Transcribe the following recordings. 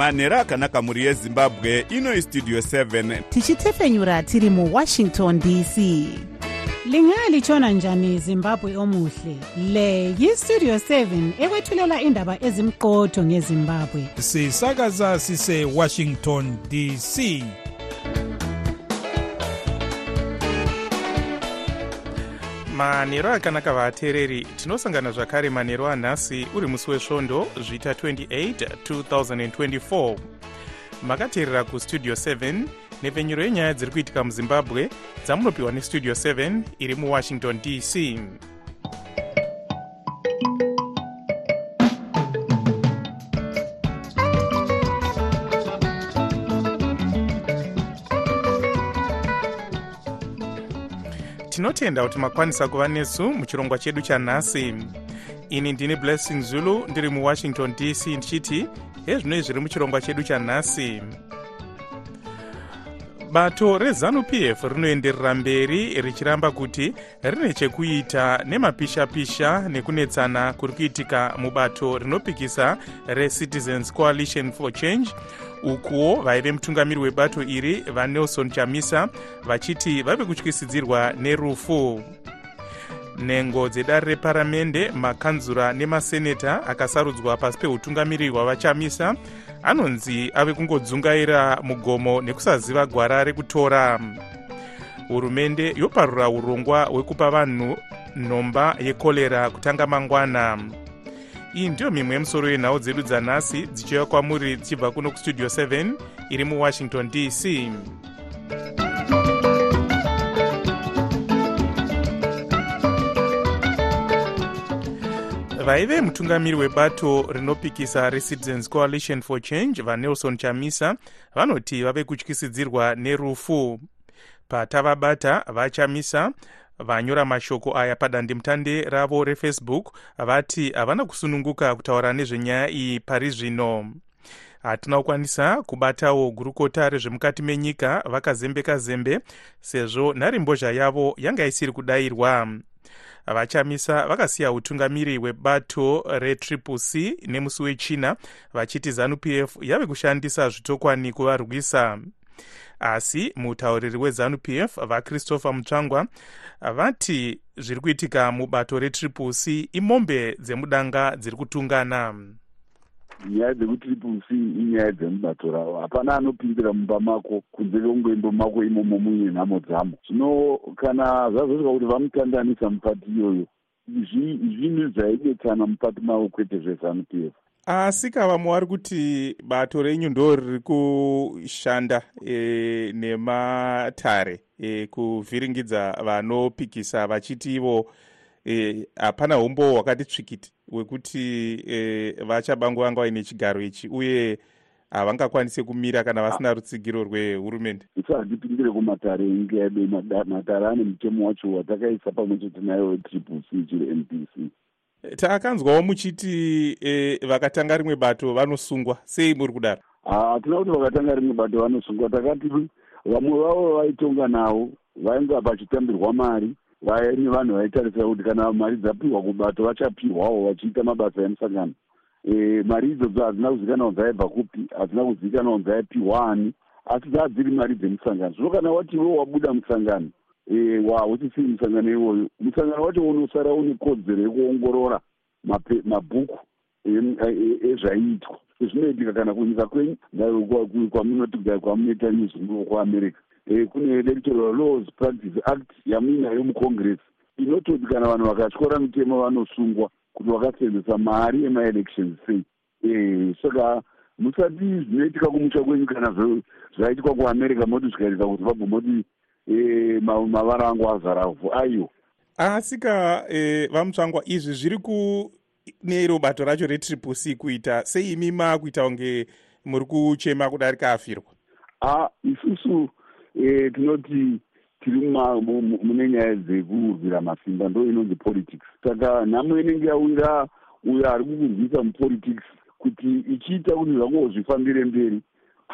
manhero akanaka mhuri yezimbabwe ino istudio 7 tichitefenyura tiri muwashington dc lingalitshona njani zimbabwe omuhle? Le yistudio 7 ekwethulela indaba ezimqotho ngezimbabwe. Sisakaza sisewashington dc manhero akanaka vateereri tinosangana zvakare manhero anhasi uri musi wesvondo zvita 28 2024 makateerera kustudio 7 nepfenyuro yenyaya dziri kuitika muzimbabwe dzamunopiwa nestudio 7 iri muwashington dc tinotenda kuti makwanisa kuva nesu muchirongwa chedu chanhasi. Ini ndini blessing zulu ndiri muwashington dc ndichiti hezvinoi zviri muchirongwa chedu chanhasi bato rezanup f rinoenderera mberi richiramba kuti rine chekuita nemapisha-pisha nekunetsana kuri kuitika mubato rinopikisa recitizens coalition for change. Ukuwo vaive mutungamiri webato iri vanelson chamisa vachiti vave kutyisidzirwa nerufu. Nhengo dzedare reparamende makanzura nemaseneta akasarudzwa pasi peutungamiri hwavachamisa anonzi ave kungodzungaira mugomo nekusaziva gwara rekutora. Hurumende yoparura urongwa hwekupa vanhu nhomba yekorera kutanga mangwana. Iyi ndiyo mimwe yemusoro yenhau dzedu dzanhasi dzichiuya kwamuri dzichibva kuno kustudio 7 iri muwashington dc vaive mutungamiri webato rinopikisa recitizens coalition for change vanelson chamisa vanoti vave kutyisidzirwa nerufu. Patavabata vachamisa vanyora mashoko aya padandemutande ravo refacebook vati havana kusununguka kutaura nezvenyaya iyi pari zvino. Hatina kukwanisa kubatawo gurukota rezvemukati menyika vakazembeka zembe sezvo nharembozha yavo yanga isiri kudayirwa vachamisa vakasiya utungamiri hwebato retriple c nemusi wechina vachiti zanup f yave kushandisa zvitokwani kuvarwisa. Asi mutauriri wezanup f vachristopher mutsvangwa vati zviri kuitika mubato retriple c imombe dzemudanga dziri kutungana nyaya dzekutriple c inyaya dzemubato ravo. Hapana anopindira mumba mako kunze kwekungoimba mako imomo muine nhamo dzamo. Zvino kana zvazosvika kuti vamutandanisa mupati iyoyo zvinhu zvaidetsana mupati mavo kwete zvezanup f. Asi kavamwe vari kuti bato renyu ndo riri kushanda e, nematare e, kuvhiringidza vanopikisa vachiti ivo hapana e, umbo hwakati tsvikiti hwekuti e, vachabango vanga vaine chigaro ichi uye havangakwanisi kumira kana vasina rutsigiro rwehurumende. Isi handipindire kumatare inge yabe matare ane mutemo wacho watakaisa pamwe chete nayo wetriple c. Chiri npc taakanzwawo muchiti e, vakatanga rimwe bato vanosungwa sei muri kudaro? Hatina kuti vakatanga rimwe bato vanosungwa. Takati vamwe vavo vaitonga navo vainga pachitambirwa mari vaine vanhu vaitarisa kuti kana mari dzapiwa kubato vachapiwawo vachiita mabasa emusangano. E, mari idzodzo hadzina kuzivikanwa dzaibva kupi hadzina kuzivikanwa dzaipiwa ani asi dzaa dziri mari dzemusangano. Zvino kana watiwo wabuda musangano hauchisiri musangano iwoyo musangano wacho unosara une kodzero yekuongorora mabhuku ezvaiitwa zvinoitika kana kunyika kwenyu kwamunoti kwamunoita news kuamerica kune electoral laws practice act yamuinayo mucongress inototi kana vanhu vakatyora mitemo vanosungwa kuti vakasenzesa mari emaelections sei. Saka musati zvinoitika kumusha kwenyu kana zvaiitwa kuamerica moti zvikaitika kuzimbabwe moti mavara angu azaravhu aiwo asika e, vamutsvangwa izvi zviri kunero bato racho retriple c kuita sei imi maakuita kunge muri kuchema kudarika afirwa a isusu e, tinoti tiri mune nyaya dzekurwira masimba ndo inonzi politics. Saka nhamo inenge yawira uyo ari kukurwisa mupolitics kuti ichiita kuti zvangowo zvifambire mberi.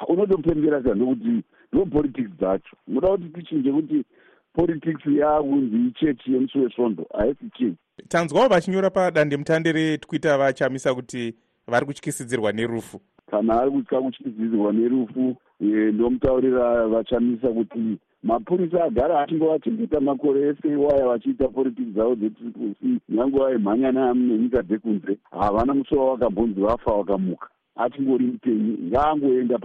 Unotomupembera sa ndokuti ndo politics dzacho. Muda kuti tichinje kuti politics yaakunzi ichechi yemusi wesvondo haisi chechi tanzwawo vachinyora padandemutande retwitter vachamisa kuti vari kutyisidzirwa nerufu kana ari kutya kutyidzidzirwa nerufu eh, ndomutaurira vachamisa kuti mapurisa agara achingovachengeta makore ese iwaya vachiita politiki dzavo dzetriple c nyange vaimhanya nenyika dzekunze havana musoro wakambonzi vafa wakamuka achingori mupenyu ngaangoenda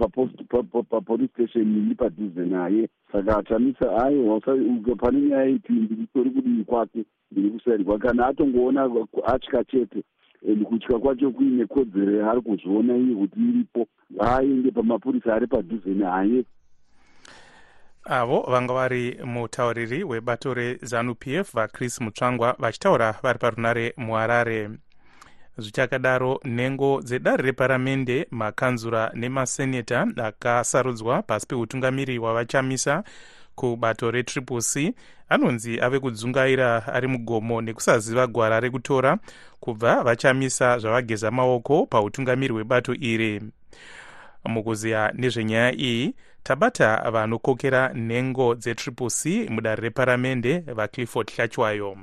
papolice station nini padhuze naye. Saka achamisa aiwa pane nyaya iti ndiritori kudii kwake? Ndiri kusairwa kana atongoona atya chete and kutya kwacho kuine kodzero yaari kuzviona iye kuti iripo. Ngaaende pamapurisa ari padhuze naye avo vanga vari mutauriri webato rezanup f vachris mutsvangwa vachitaura vari parunare muharare. Zvichakadaro nhengo dzedare reparamende makanzura nemaseneta akasarudzwa pasi peutungamiri hwavachamisa kubato retriple c. Anonzi ave kudzungaira ari mugomo nekusaziva gwara rekutora kubva vachamisa zvavageza maoko pautungamiri hwebato iri. Mukuziya nezvenyaya iyi tabata vanokokera nhengo dzetriple c mudare reparamende vaclifford hlachwayo.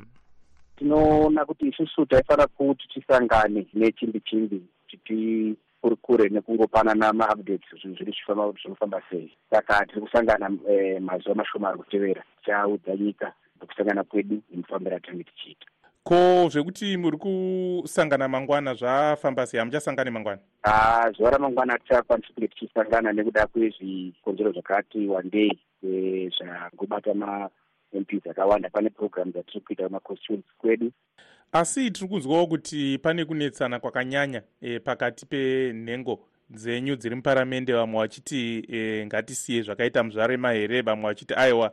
Tinoona kuti isusu taifanira kuti tisangane nechimbi chimbi kuti kuri kure nekungopanana maupdates zvinhu zviri zvifamba kuti zvinofamba sei. Saka tiri kusangana eh, mazuva mashoma ari kutevera. Tichaudza nyika nekusangana kwedu nemufambiro atinenge tichiita. Ko zvekuti muri kusangana mangwana zvafamba sei? Hamuchasangani mangwana. Ah, zuva ramangwana hatichakwanisi kunge tichisangana nekuda kwezvikonzero zvakati wandei eh, zvangobata mamp dzakawanda pane program dzatiri kuita kumaconstituency kwedu asi tiri kunzwawo kuti pane kunetsana kwakanyanya e, pakati penhengo dzenyu dziri muparamende vamwe vachiti e, ngatisiye zvakaita muzvarema here vamwe vachiti aiwa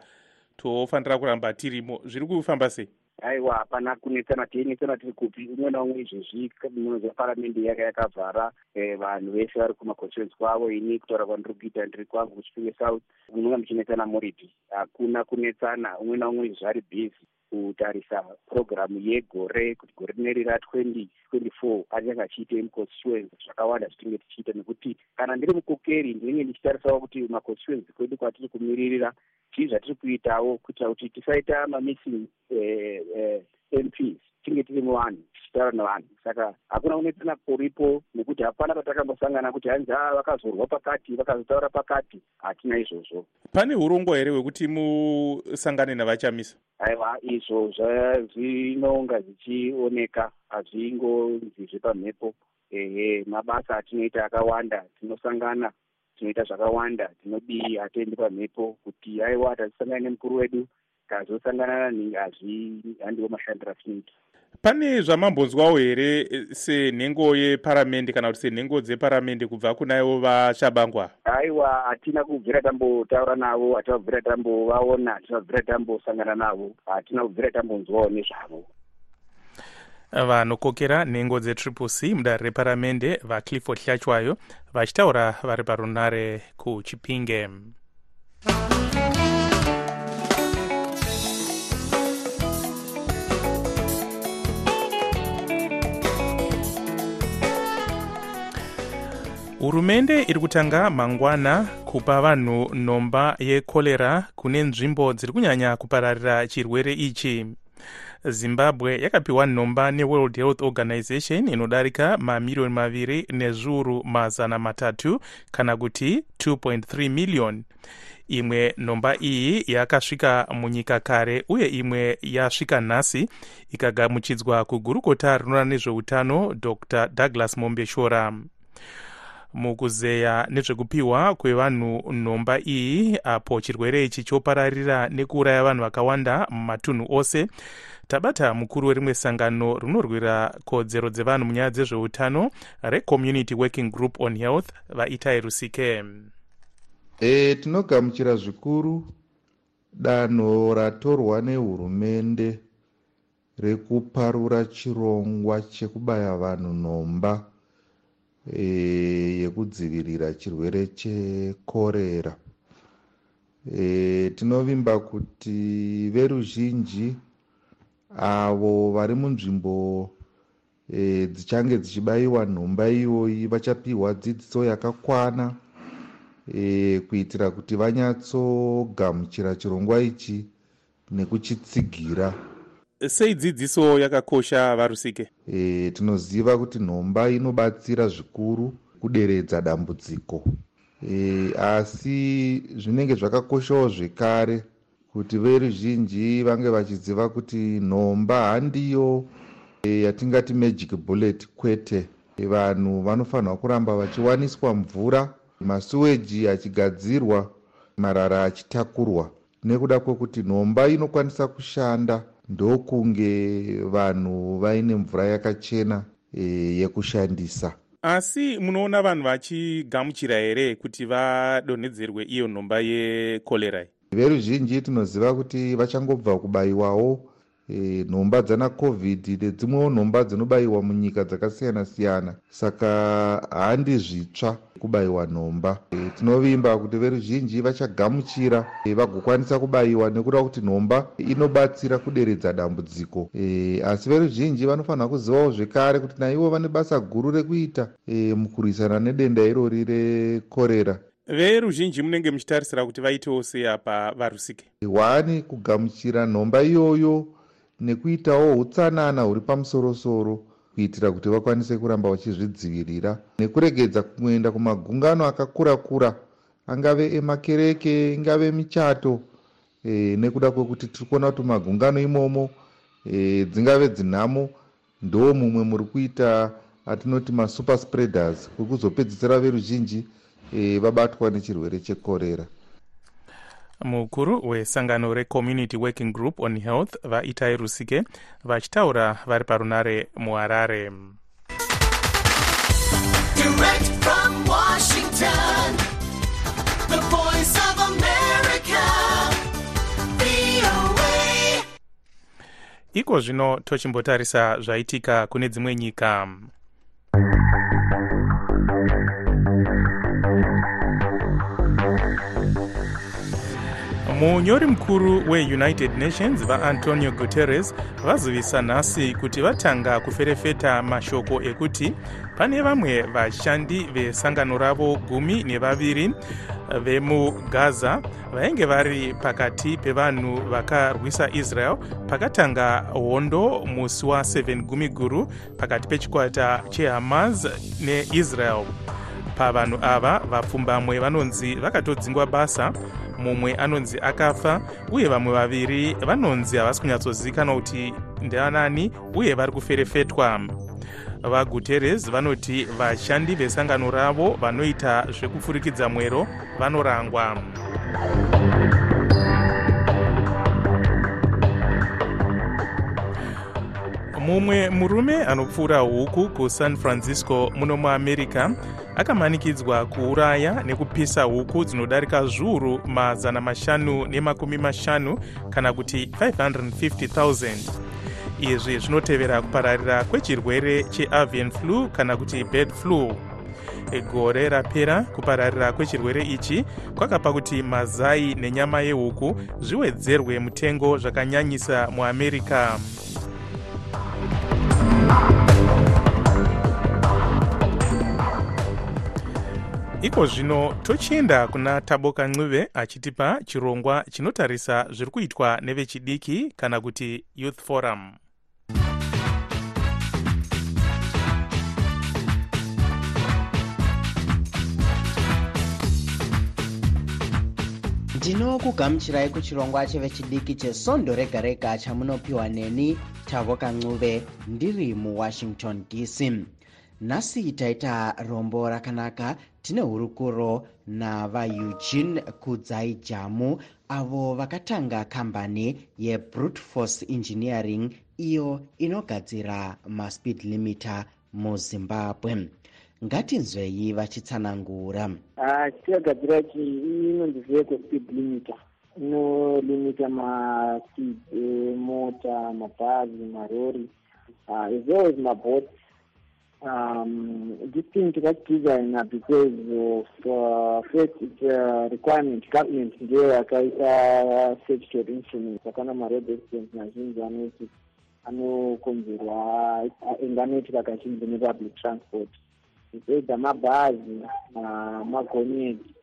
tofanira kuramba tirimo. Zviri kufamba sei? Aiwa hapana kunetsana teinetsana tiri kupi umwe naumwe izvezvi munoziva paramende yaka yakavhara eh, vanhu vese vari kumaconstituency kwavo. Ini kutaura kwandiri kuita ndiri kwangu kuchipinge south munonga muchinetsana muripi hakuna kunetsana umwe naumwe izvezvi ari bhizi kutarisa purogiramu yegore kuti gore rineri ra20 24 achange achiite muconstituency zvakawanda zvitinge tichiita nekuti kana ndiri mukokeri ndinenge ndichitarisawo kuti maconstituency kwedu kwatiri kumiririra chii zvatiri kuitawo kuitira kuti tisaita mamissing tichitaura nevanhu saka hakuna kunetsana kuripo nekuti hapana patakambosangana kuti hanzi a vakazorwa pakati vakazotaura pakati. Hatina izvozvo. Pane urongo here hwekuti musangane navachamisa aiwa izvo zvinonga zvichioneka. Hazvingonzi zvepamhepo. Ehe mabasa atinoita akawanda tinosangana tinoita zvakawanda tinodii hatiendi pamhepo kuti aiwa tatisangane nemukuru wedu tazosangana nanhingi handiwo mashandiro atinoita pane zvamambonzwawo here senhengo yeparamende kana kuti senhengo dzeparamende kubva kunaivo vachabangwa aiwa hatina kubvira tambotaura navo hatina kubvira tambovaona hatina kubvira tambosangana navo hatina kubvira tambonzwawo nezvavo. Vanokokera nhengo dzetriple c mudare reparamende vaclifford hlachwayo vachitaura vari parunare kuchipinge hurumende iri kutanga mangwana kupa vanhu nhomba yekorera kune nzvimbo dziri kunyanya kupararira chirwere ichi. Zimbabwe yakapiwa nhomba neworld health organization inodarika mamiriyoni maviri nezviuru mazana matatu kana kuti 2.3 miliyoni imwe nhomba iyi yakasvika munyika kare uye imwe yasvika nhasi ikagamuchidzwa kugurukota rinoona nezveutano dr douglas mombeshora mukuzeya nezvekupiwa kwevanhu nhomba iyi apo chirwere ichi chopararira nekuuraya vanhu vakawanda mumatunhu ose. Tabata mukuru werimwe sangano rinorwira kodzero dzevanhu munyaya dzezveutano recommunity working group on health vaitai rusike. E, tinogamuchira zvikuru danho ratorwa nehurumende rekuparura chirongwa chekubaya vanhu nhomba e, yekudzivirira chirwere chekorera. E, tinovimba kuti veruzhinji avo vari munzvimbo e, dzichange dzichibayiwa nhomba iyoyi vachapiwa dzidziso yakakwana e, kuitira kuti vanyatsogamuchira chirongwa ichi nekuchitsigira sei dzidziso yakakosha varusike? E, tinoziva kuti nhomba inobatsira zvikuru kuderedza dambudziko. E, asi zvinenge zvakakoshawo zvekare kuti veruzhinji vange vachiziva kuti nhomba handiyo e, yatingati magic bullet kwete. E, vanhu vanofanirwa kuramba vachiwaniswa mvura masuweji achigadzirwa marara achitakurwa nekuda kwekuti nhomba inokwanisa kushanda ndokunge vanhu vaine mvura yakachena e, yekushandisa. Asi munoona vanhu vachigamuchira here kuti vadonhedzerwe iyo nhomba yekolerai veruzhinji tinoziva kuti vachangobva kubayiwawo e, nhomba dzanacovid nedzimwewo nhomba dzinobayiwa munyika dzakasiyana siyana. Saka handi zvitsva kubayiwa nhomba e, tinovimba kuti veruzhinji vachagamuchira e, vagokwanisa kubayiwa nekuda kuti nhomba inobatsira kuderedza dambudziko. E, asi veruzhinji vanofanira kuzivawo zvekare kuti naivo vane basa guru rekuita e, mukurwisana nedenda irori rekorera veruzhinji munenge muchitarisira kuti vaitewo sei apa varusike? Hwani kugamuchira nhomba iyoyo nekuitawo utsanana huri pamusorosoro kuitira kuti vakwanise kuramba vachizvidzivirira nekuregedza kuenda kumagungano akakura kura angave emakereke ingave michato e, nekuda kwekuti tiri kuona kuti magungano imomo e, dzingave dzinhamo ndo mumwe muri kuita atinoti masuper spreaders kuri kuzopedzisira veruzhinji e, vabatwa nechirwere chekorera mukuru wesangano recommunity working group on health vaitai rusike vachitaura vari parunare muharare. Iko zvino tochimbotarisa zvaitika kune dzimwe nyika munyori mukuru weunited nations vaantonio guterres vazivisa nhasi kuti vatanga kuferefeta mashoko ekuti pane vamwe vashandi vesangano ravo gumi nevaviri vemugaza vainge vari pakati pevanhu vakarwisa israel pakatanga hondo musi wa7 gumi guru pakati pechikwata chehamas neisrael. Pavanhu ava vapfumbamwe vanonzi vakatodzingwa basa mumwe anonzi akafa uye vamwe vaviri vanonzi havasi kunyatsozivikanwa kuti ndeanani uye vari kuferefetwa. Vaguterres vanoti vashandi vesangano ravo vanoita zvekupfurikidza mwero vanorangwa. Mumwe murume anopfuura huku kusan francisco muno muamerica akamanikidzwa kuuraya nekupisa huku dzinodarika zviuru mazana mashanu nemakumi mashanu kana kuti 550000 izvi zvinotevera kupararira kwechirwere cheavian flu kana kuti bed flu. Gore rapera kupararira kwechirwere ichi kwakapa kuti mazai nenyama yehuku zviwedzerwe mutengo zvakanyanyisa muamerica iko zvino tochienda kuna taboka ncube achitipa chirongwa chinotarisa zviri kuitwa nevechidiki kana kuti youth forum. Ndinokugamuchirai kuchirongwa chevechidiki chesondo rega rega chamunopiwa neni tavoka ncube ndiri muwashington dc nhasi taita rombo rakanaka tine hurukuro navaeugene kudzai jamu avo vakatanga kambani yebrute force engineering iyo inogadzira maspeed limiter muzimbabwe. Ngatinzwei vachitsanangura. Chitiyagadzira chi inonzi vehicle speed limiter. Inolimita maspeed emota mabhazi marori as well as mabhoti um, this thing takachidesigna because of uh, first its uh, requirement. Government ndiyo yakaita statutory instrument akana maroad accident mazhinji anoti anokonzerwa enge anoitika kazhinji nepublic transport. Zvoedza mabhazi magonyeti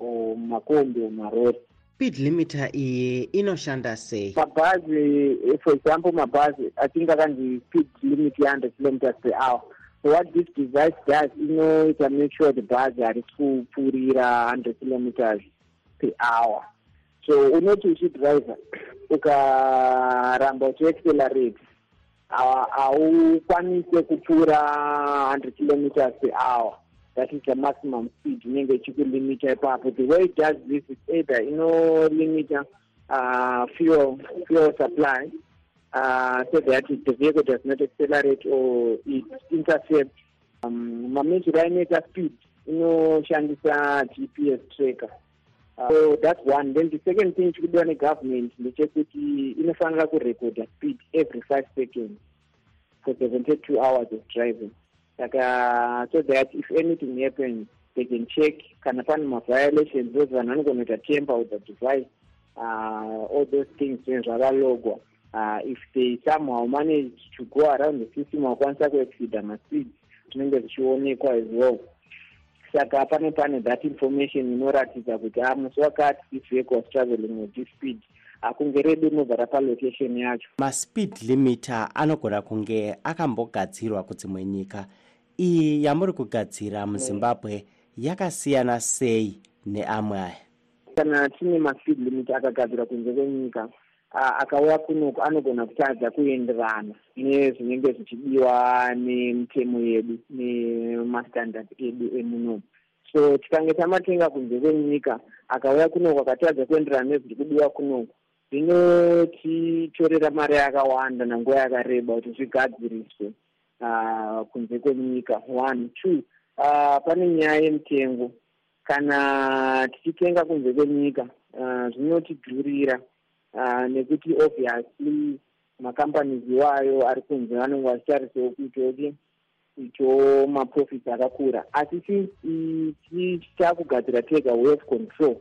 o makombi marori. Speed limiter iyi inoshanda sei? Mabhazi for example mabhazi atinga kanzi speed limit ye100 kilometers per hour what this device does inoita make sure kuti bhazi harisi kupfuurira hundred kilometers per hour. So unoti uchidriver ukaramba uchiaccelerate haukwanise kupfuura hundred kilometers per hour. That is the maximum speed. Inenge ichikulimita ipapo the way it does this is either you know, uh, fuel, fuel supply uh, so that the vehicle does not accelerate or it intercepts. Um, mamejuru ainoita speed inoshandisa gps tracker. Uh, so that's one. Then the second thing chikudiwa negovernment ndechekuti inofanira kurecorda speed every five seconds for seventy two hours of driving. Saka so that if anything happens they can check kana pane maviolations those vanhu vanogona kuita temper with the device uh, all those things zvakalogwa uh, if they somehow manage to go around the system vakwanisa kuexida maspeed zvinenge zvichionekwa as well. Saka pane pane that information inoratidza kuti a ah, musi wakati this vehicle was traveling with this speed akunge redu rinobva rapa location yacho. Maspeed limiter anogona kunge akambogadzirwa kudzimwe nyika iyi yamuri kugadzira muzimbabwe yakasiyana sei neamwe aya kana tine maspeed limiter akagadzirwa kunze kwenyika akauya kunoku anogona kutadza kuenderana nezvinenge zvichidiwa nemitemo yedu nemastandard edu emunomu so tikange tamatenga kunze kwenyika akauya kunoku akatadza kuenderana nezviri kudiwa kunoku zvinotitorera mari yakawanda nanguva yakareba kuti zvigadziriswe kunze kwenyika. One two pane nyaya yemutengo. Kana tichitenga kunze kwenyika zvinotidhurira uh, nekuti obviously macompanies iwayo ari kunze vanenge vachitarisawo kuitoti ito maprofits akakura. Asi tichakugadzira tega wealth control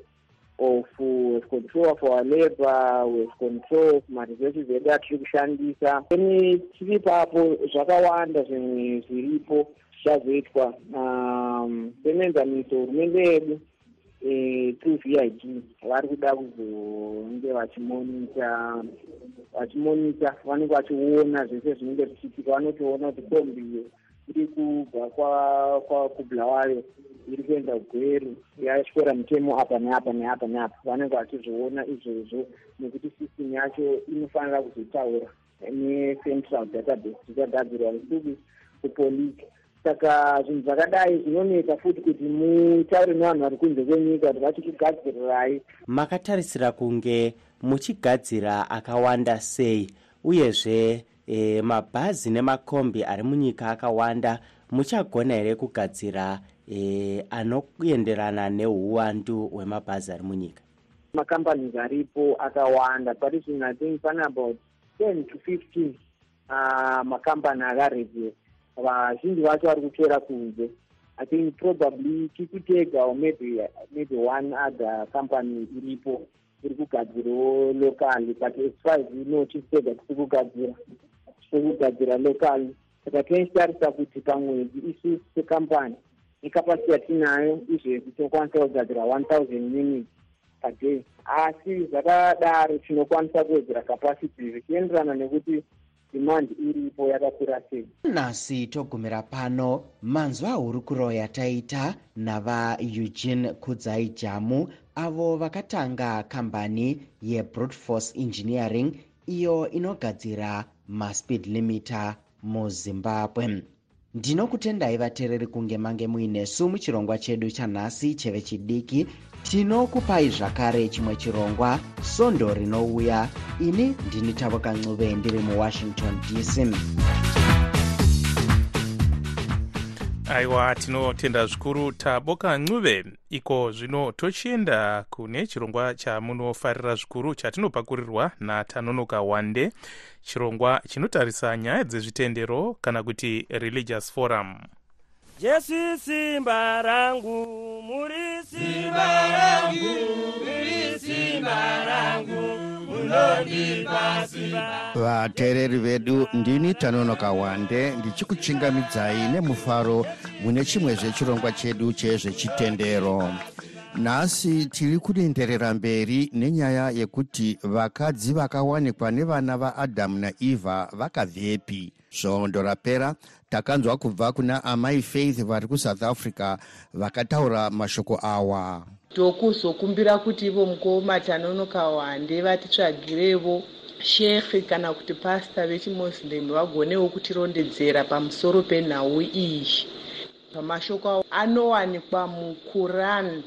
of wealth control of our labor wealth control of maresources edu atiri kushandisa. Ene tiri papo zvakawanda zvimwe zviripo zvichazoitwa um, senenzaniso hurumende yedu through v i g vari kuda kuzonge vachimonita vachimonita vanenge vachiona zvese zvinenge zvichiitika vanotoona kuti kombi iri kubva kubulawayo iri kuenda kugweru yasvora mutemo apa neapa neapa neapa. Vanenge vachizviona izvozvo nekuti system yacho inofanira kuzotaura necentral database zvichagadzirwa rusuku kupolisi saka zvinhu zvakadai zvinoneta futi kuti mutaure nevanhu vari kunze kwenyika kuti vachikugadzirirai makatarisira kunge muchigadzira akawanda sei uyezve e, mabhazi nemakombi ari munyika akawanda muchagona here kugadzira e, anoenderana neuwandu hwemabhazi ari munyika? Makampanisi aripo akawanda. Parizvino i think pane about ten to fifteen uh, makampani akarevhera vazhinji vacho vari kutora kunze. I think probably tikutega or maybe maybe one other company iripo iri kugadzirawo locally but as far as ino tikutega tiri kugadzira tiri kugadzira locally saka tinochitarisa kuti pamwedzi isusu secompany nekapasiti yatinayo izvezvi tinokwanisa kugadzira one thousand units paday asi zvakadaro tinokwanisa kuwedzera kapasiti zvichienderana nekuti demand iripo yakakura sei? Nhasi togumira pano manzwa huru kuroya taita navaeugene kudzai jamu avo vakatanga kambani yebrotforce engineering iyo inogadzira maspeed limiter muzimbabwe. Ndinokutendai vateereri kunge mange muinesu muchirongwa chedu chanhasi chevechidiki tinokupai zvakare chimwe chirongwa sondo rinouya. Ini ndini tavoka ncube ndiri muwashington dc aiwa tinotenda zvikuru taboka ncube iko zvino tochienda kune chirongwa chamunofarira zvikuru chatinopakurirwa natanonoka wande. Chirongwa chinotarisa nyaya dzezvitendero kana kuti religious forum jesu simba rangu muri simba rangu muri simba rangu vateereri vedu ndini tanonoka wande ndichikuchingamidzai nemufaro mune chimwezve chirongwa chedu chezvechitendero. Nhasi tiri kurinderera mberi nenyaya yekuti vakadzi vakawanikwa nevana vaadhamu naivha vakabvepi svondo rapera takanzwa kubva kuna amai faith vari kusouth africa vakataura mashoko awa. Ndokuzokumbira kuti ivo mukoma tanonoka wande vatitsvagirevo shekhi kana kuti pasta vechimuslim vagonewo kutirondedzera pamusoro penhau iyi. Pamashoko avo anowanikwa muquran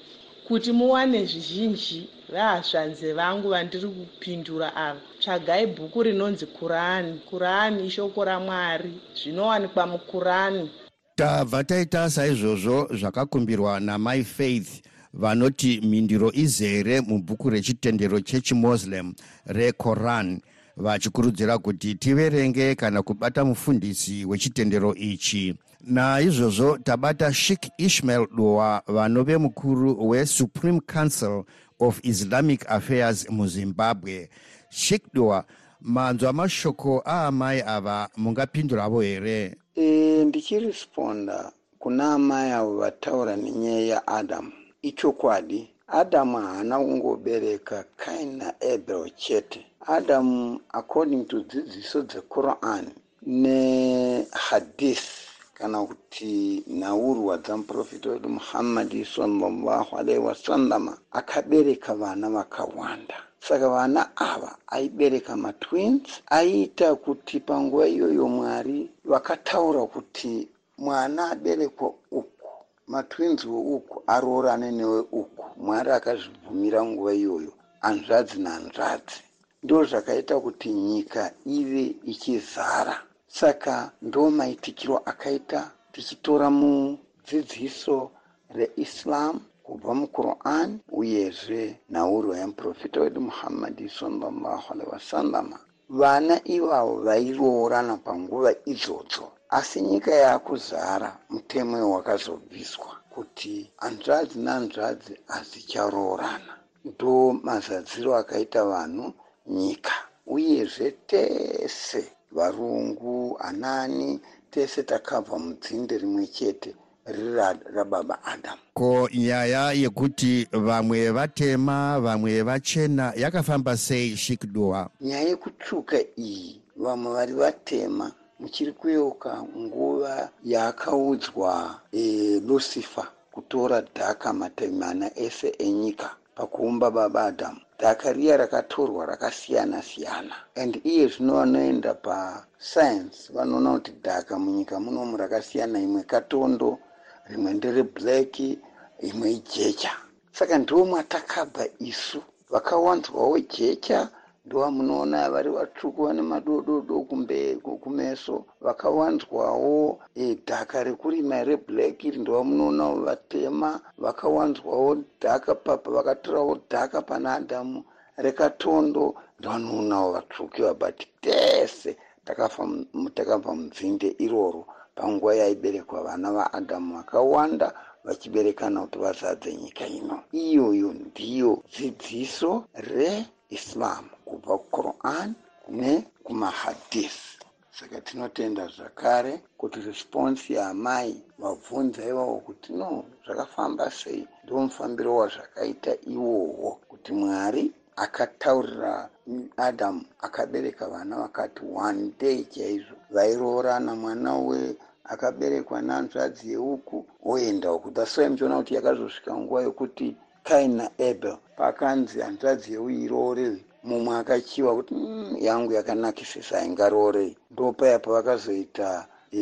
kuti muwane zvizhinji vahasvanze vangu vandiri kupindura ava tsvagai bhuku rinonzi kurani. Kurani ishoko ramwari. Zvinowanikwa mukurani. Tabva taita saizvozvo zvakakumbirwa namai faith vanoti mindiro izere mubhuku rechitendero chechimuslim rekoran vachikurudzira kuti tiverenge kana kubata mufundisi wechitendero ichi. Naizvozvo tabata shik ishmael doa vanove mukuru wesupreme council of islamic affairs muzimbabwe shik doa manzwa mashoko aamai ava mungapinduravo here? E, ndichiresponda kuna amai avo vataura nenyaya yaadamu ichokwadi adamu haana kungobereka kain naabel chete. Adamu according to dzidziso dzequran nehadith kana kuti nhaurwa dzamuprofita wedu muhammadi salllahu alaihi wasallama akabereka vana vakawanda. Saka vana ava aibereka matwins aiita kuti panguva iyoyo mwari vakataura kuti mwana aberekwa uku matwins weuku aroorane neweuku mwari akazvibvumira nguva iyoyo hanzvadzi nahanzvadzi ndo zvakaita kuti nyika ive ichizara saka ndo maitikiro akaita tichitora mudzidziso reislam kubva muquran uyezve nhaurwa yemuprofita wedu muhammadi salllahu alaihi wasallama vana ivavo vairoorana panguva idzodzo asi nyika yaakuzara mutemo wakazobviswa kuti hanzvadzi nahanzvadzi hadzicharoorana ndo mazadziro akaita vanhu nyika uyezve tese varungu anani tese takabva mudzinde rimwe chete riri rababa adamu ko nyaya yekuti vamwe vatema vamwe vachena yakafamba sei shikdua? Nyaya yekutsvuka iyi vamwe vari vatema muchiri kuyeuka nguva yaakaudzwa e, lucifer kutora dhaka matavi mana ese enyika pakuumba baba adhamu dhaka riya rakatorwa rakasiyana siyana. And iye zvino vanoenda pasayensi vanoona kuti dhaka munyika munomu rakasiyana imwe katondo rimwe ndereblaki imwe ijecha. Saka ndo mwatakabva isu vakawanzwawo jecha ndovamunoona vari vatsvuku vane madododo kumeso vakawanzwawo e, dhaka rekurima reblack iri ndovamunoonavo vatema vakawanzwawo dhaka papa vakatorawo dhaka pana adhamu rekatondo. Ndovanoonawo vatsvuku vabati tese! Takabva munzinde iroro. Panguva yaiberekwa vana vaadhamu vakawanda vachiberekana kuti vazadze nyika ino. Iyoyo ndiyo dzidziso reislam kubva kuquran nekumahadith saka tinotenda zvakare kuti response yaamai vabvunza ivavo kuti no zvakafamba sei? Ndo mufambiro wazvakaita iwowo kuti mwari akataurira adamu akabereka vana vakati one day chaizvo. Vairoorana mwana we akaberekwa nanzvadzi yeuku oenda uku why muchiona kuti yakazosvika nguva yokuti kain naabel pakanzi hanzvadzi yeuiroorei mumwe akachiva kuti mm, yangu yakanakisisa ingaroorei ndo paya pavakazoita e,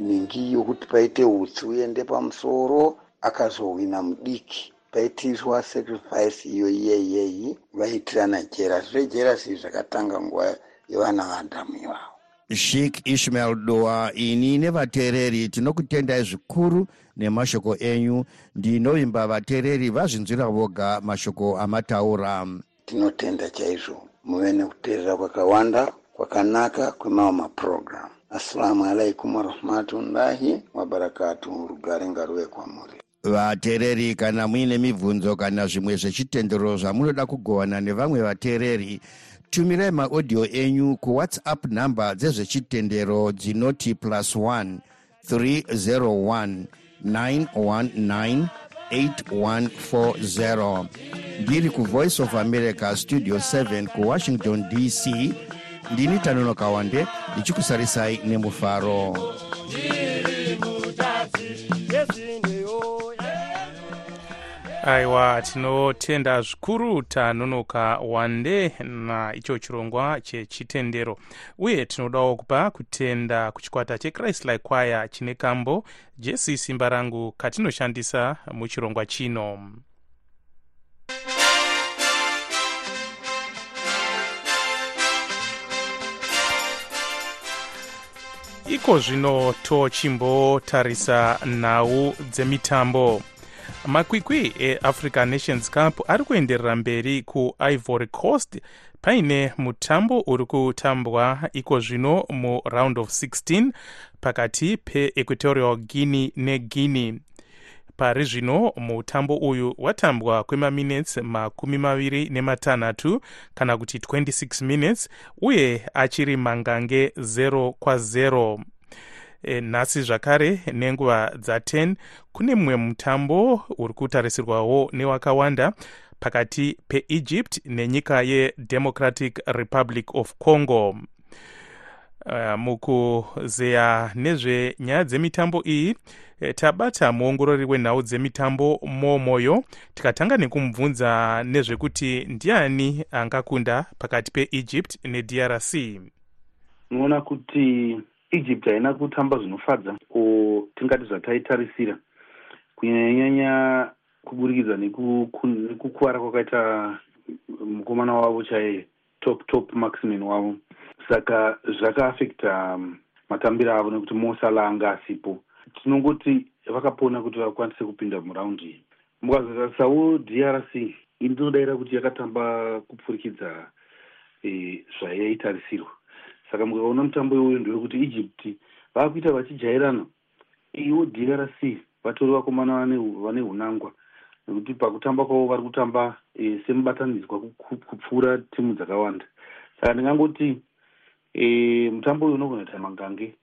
ningi yokuti paite utsi uende pamusoro akazohwina mudiki. Paitiswa sacrifice iyo iyeyeyi vaitirana jera. Zvire jerasi zvakatanga nguva yevana vaadhamu ivavo. Shik ishmael doa ini nevateereri tinokutendai zvikuru nemashoko enyu. Ndinovimba vateereri vazvinzwira voga mashoko amataura tinotenda chaizvo. Muve nekuteerera kwakawanda kwakanaka kwemawo mapurogiramu assalamu alaikum warahmatullahi wabarakatu rugare ngaruve kwamuri. Vateereri kana muine mibvunzo kana zvimwe zvechitendero zvamunoda kugovana nevamwe vateereri tumirai maaudio enyu kuwhatsapp nhamba dzezvechitendero dzinoti plus 1 301 919 8140 ndiri kuvoice of america studio 7 kuwashington dc ndini tanonoka wande ndichikusarisai nemufaro aiwa tinotenda zvikuru tanonoka wande naicho chirongwa chechitendero. Uye tinodawo kupa kutenda kuchikwata chechrist like choir chine kambo jesi simba rangu katinoshandisa muchirongwa chino. Iko zvino tochimbotarisa nhau dzemitambo makwikwi eafrica nations cup ari kuenderera mberi kuivory coast. Paine mutambo uri kutambwa iko zvino muround of 16 pakati peequatorial guinea neguinea. Pari zvino mutambo uyu watambwa kwemaminutes makumi maviri nematanhatu kana kuti 26 minutes uye achiri mangange 0 kwa0 e, nhasi zvakare nenguva dza10 kune mumwe mutambo uri kutarisirwawo newakawanda pakati peegypt nenyika yedemocratic republic of congo. Uh, mukuzeya nezvenyaya dzemitambo iyi e, tabata muongorori wenhau dzemitambo momoyo tikatanga nekumubvunza nezvekuti ndiani angakunda pakati peegypt nedrc. Unoona kuti egypt haina kutamba zvinofadza o tingati zvataitarisira kunyanyanyanya kuburikidza nekukuvara kwakaita mukomana wavo chaiye top top maximin wavo. Saka zvakaafecta um, matambiro avo nekuti mosala anga asipo tinongoti vakapona kuti vakwanise kupinda muraundi iyi. Mukazotarisawo drc indinodaira kuti yakatamba kupfurikidza e, zvayaitarisirwa saka mukaona mutambo iwoyo ndewekuti egypt vava kuita vachijairana iwo drc vatori vakomana vane unangwa nekuti pakutamba kwavo vari kutamba e, semubatanidzwa kupfuura timu dzakawanda. Saka ndingangoti e, mutambo uyu unogona kuita mangange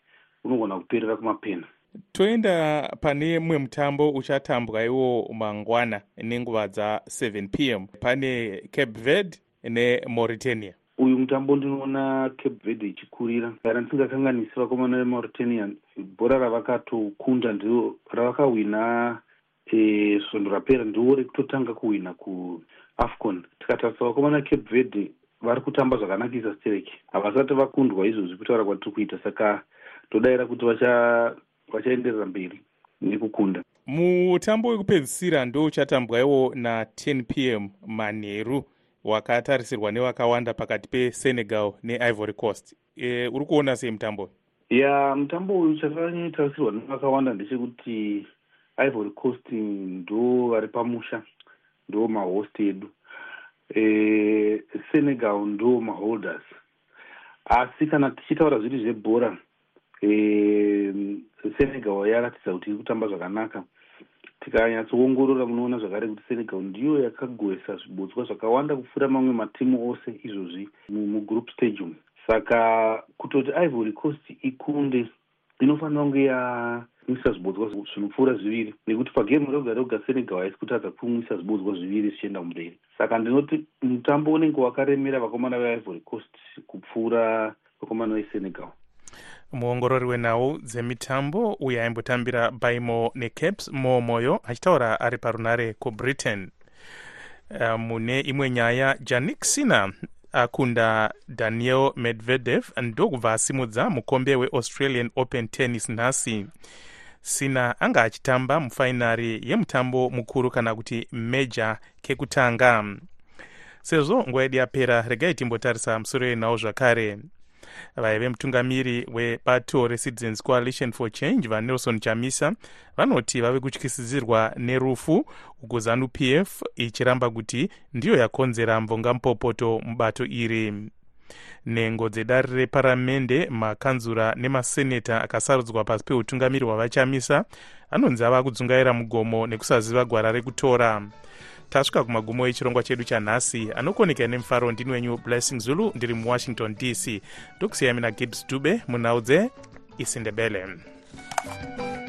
unogona kuperera kumapena. Toenda pane mumwe mutambo uchatambwa iwo mangwana nenguva dza7 p m. Pane cape verde nemauritania uyu mutambo ndinoona cape verde ichikurira. Kana ndisingakanganisi vakomana vemauritania bhora ravakatokunda ndio ravakahwina e, svondo rapera ndiwo rekutotanga kuhwina kuafcon. Tikatarisa vakomana cape verde vari kutamba zvakanakisa stereki havasati vakundwa izvozvi kutaura kwatiri kuita saka todayira kuti vachaenderera mberi nekukunda. Mutambo wekupedzisira ndo uchatambwaiwo na10 p m manheru wakatarisirwa nevakawanda pakati pesenegal neivory coast. E, uri kuona sei mutambo ya mutambo uyu chakanyatarisirwa nevakawanda ndechekuti ivory coast ndo vari pamusha ndo mahost edu. E, senegal ndo maholders. Asi kana tichitaura zviri zvebhora e, senegal yaratidza kuti iri kutamba zvakanaka tikanyatsoongorora munoona zvakare kuti senegal ndiyo yakagoesa zvibotswa zvakawanda kupfuura mamwe matimu ose izvozvi mugroup stage umu saka kutoti ivory coast ikunde inofanira kunge yamwisa zvibodzwa zvinopfuura zviviri. Nekuti pagemu roga roga senegal haisi kutadza kumwisa zvibodzwa zviviri zvichienda mumberi saka ndinoti mutambo unenge wakaremera vakomana veivory coast kupfuura vakomana vesenegal muongorori wenhau dzemitambo uyo aimbotambira baimo necaps momoyo achitaura ari parunare kubritain. Uh, mune imwe nyaya janik sina akunda daniel medvedev ndokubva asimudza mukombe weaustralian open tennis nhasi. Sina anga achitamba mufainari yemutambo mukuru kana kuti meja kekutanga. Sezvo nguva yedu yapera regai timbotarisa musoro yenhau zvakare vaive mutungamiri webato recitizens coalition for change vanelson chamisa vanoti vave kutyisidzirwa nerufu uko zanu p f ichiramba kuti ndiyo yakonzera mvongampopoto mubato iri. Nhengo dzedare reparamende makanzura nemaseneta akasarudzwa pasi peutungamiri hwavachamisa anonzi ava kudzungaira mugomo nekusaziva gwara rekutora tasvika kumagumo echirongwa chedu chanhasi. Anokoneka nemufaro ndini wenyu blessing zulu ndiri muwashington dc ndokusiyai mina gibbs dube munhau dzeisindebele thank you